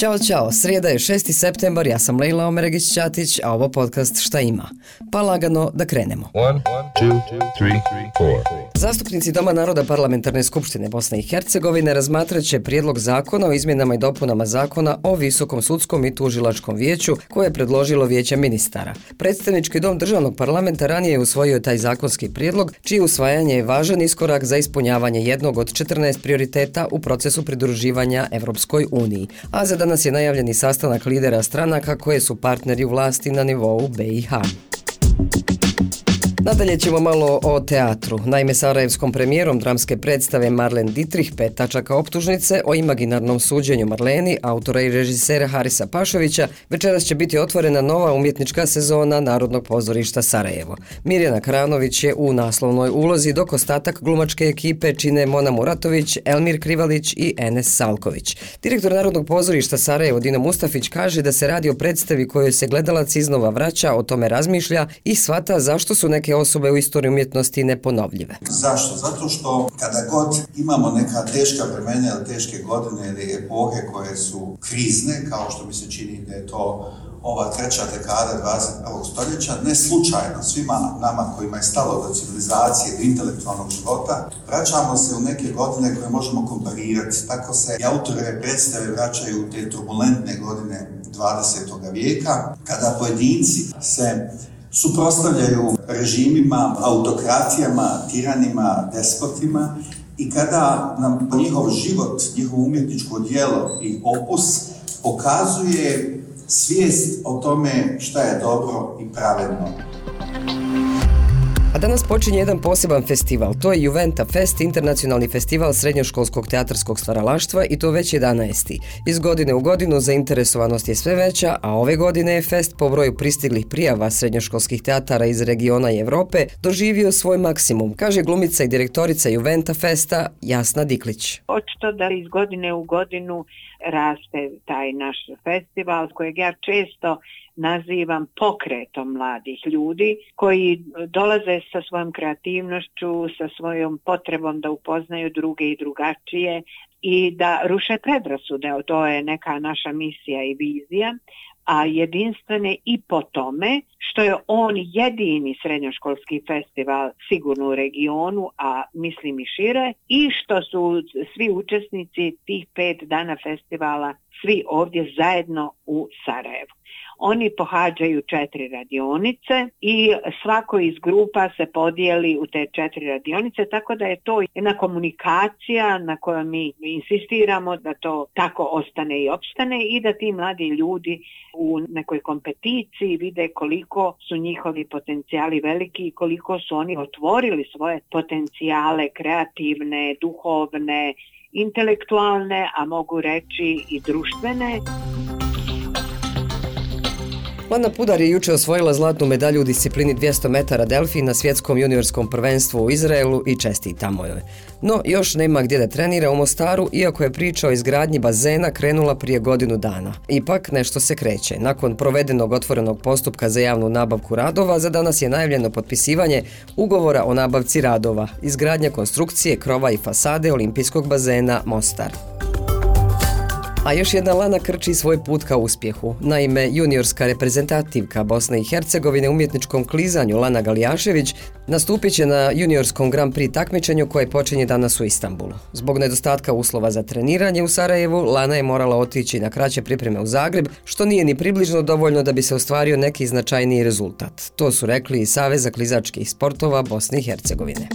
Ćao, čao, srijeda je 6. septembar, ja sam Lejla Omeregić-Ćatić, a ovo podcast Šta ima? Pa lagano da krenemo. One, two, three, Zastupnici Doma naroda Parlamentarne skupštine Bosne i Hercegovine razmatraće prijedlog zakona o izmjenama i dopunama zakona o Visokom sudskom i tužilačkom vijeću koje je predložilo vijeće ministara. Predstavnički dom državnog parlamenta ranije je usvojio taj zakonski prijedlog, čiji usvajanje je važan iskorak za ispunjavanje jednog od 14 prioriteta u procesu pridruživanja Evropskoj uniji. A za danas je najavljeni sastanak lidera stranaka koje su partneri u vlasti na nivou BiH. Nadalje ćemo malo o teatru. Naime, Sarajevskom premijerom dramske predstave Marlen Dietrich pet tačaka optužnice o imaginarnom suđenju Marleni, autora i režisera Harisa Pašovića, večeras će biti otvorena nova umjetnička sezona Narodnog pozorišta Sarajevo. Mirjana Kranović je u naslovnoj ulozi, dok ostatak glumačke ekipe čine Mona Muratović, Elmir Krivalić i Enes Salković. Direktor Narodnog pozorišta Sarajevo Dina Mustafić kaže da se radi o predstavi kojoj se gledalac iznova vraća, o tome razmišlja i svata zašto su neke osobe u istoriji umjetnosti neponovljive. Zašto? Zato što kada god imamo neka teška vremena ili teške godine ili epohe koje su krizne, kao što mi se čini da je to ova treća dekada 21. stoljeća, ne slučajno svima nama kojima je stalo do civilizacije, do intelektualnog života, vraćamo se u neke godine koje možemo komparirati. Tako se i autore predstave vraćaju u te turbulentne godine 20. vijeka, kada pojedinci se suprostavljaju režimima, autokratijama, tiranima, despotima i kada nam njihov život, njihovo umjetničko dijelo i opus pokazuje svijest o tome šta je dobro i pravedno. A danas počinje jedan poseban festival. To je Juventa Fest, internacionalni festival srednjoškolskog teatarskog stvaralaštva i to već 11. Iz godine u godinu zainteresovanost je sve veća, a ove godine je fest po broju pristiglih prijava srednjoškolskih teatara iz regiona i Evrope doživio svoj maksimum, kaže glumica i direktorica Juventa Festa Jasna Diklić. Očito da iz godine u godinu raste taj naš festival kojeg ja često nazivam pokretom mladih ljudi koji dolaze sa svojom kreativnošću, sa svojom potrebom da upoznaju druge i drugačije i da ruše predrasude. To je neka naša misija i vizija a jedinstvene i po tome što je on jedini srednjoškolski festival sigurno u regionu, a mislim i šire, i što su svi učesnici tih pet dana festivala svi ovdje zajedno u Sarajevu. Oni pohađaju četiri radionice i svako iz grupa se podijeli u te četiri radionice, tako da je to jedna komunikacija na kojoj mi insistiramo da to tako ostane i opstane i da ti mladi ljudi u nekoj kompeticiji vide koliko su njihovi potencijali veliki i koliko su oni otvorili svoje potencijale kreativne, duhovne, intelektualne, a mogu reći i društvene. Lana Pudar je juče osvojila zlatnu medalju u disciplini 200 metara Delfi na svjetskom juniorskom prvenstvu u Izraelu i česti tamo joj. No, još nema gdje da trenira u Mostaru, iako je priča o izgradnji bazena krenula prije godinu dana. Ipak, nešto se kreće. Nakon provedenog otvorenog postupka za javnu nabavku radova, za danas je najavljeno potpisivanje ugovora o nabavci radova, izgradnja konstrukcije, krova i fasade olimpijskog bazena Mostar. A još jedna Lana krči svoj put ka uspjehu. Naime, juniorska reprezentativka Bosne i Hercegovine umjetničkom klizanju Lana Galijašević nastupit će na juniorskom Grand Prix takmičenju koje počinje danas u Istanbulu. Zbog nedostatka uslova za treniranje u Sarajevu, Lana je morala otići na kraće pripreme u Zagreb, što nije ni približno dovoljno da bi se ostvario neki značajniji rezultat. To su rekli i Saveza klizačkih sportova Bosne i Hercegovine.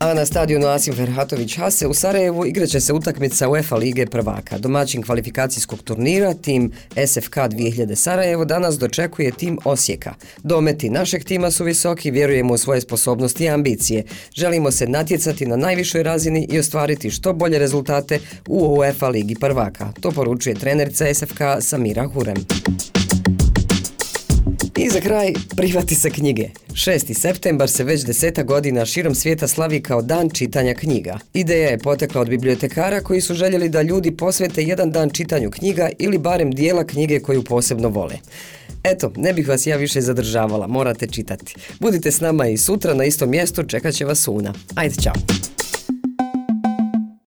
A na stadionu Asim Ferhatović Hase u Sarajevu igraće se utakmica UEFA Lige prvaka. Domaćin kvalifikacijskog turnira, tim SFK 2000 Sarajevo, danas dočekuje tim Osijeka. Dometi našeg tima su visoki, vjerujemo u svoje sposobnosti i ambicije. Želimo se natjecati na najvišoj razini i ostvariti što bolje rezultate u UEFA Ligi prvaka. To poručuje trenerica SFK Samira Hurem. I za kraj, prihvati se knjige. 6. septembar se već deseta godina širom svijeta slavi kao dan čitanja knjiga. Ideja je potekla od bibliotekara koji su željeli da ljudi posvete jedan dan čitanju knjiga ili barem dijela knjige koju posebno vole. Eto, ne bih vas ja više zadržavala, morate čitati. Budite s nama i sutra na istom mjestu, čekat će vas Una. Ajde, čao!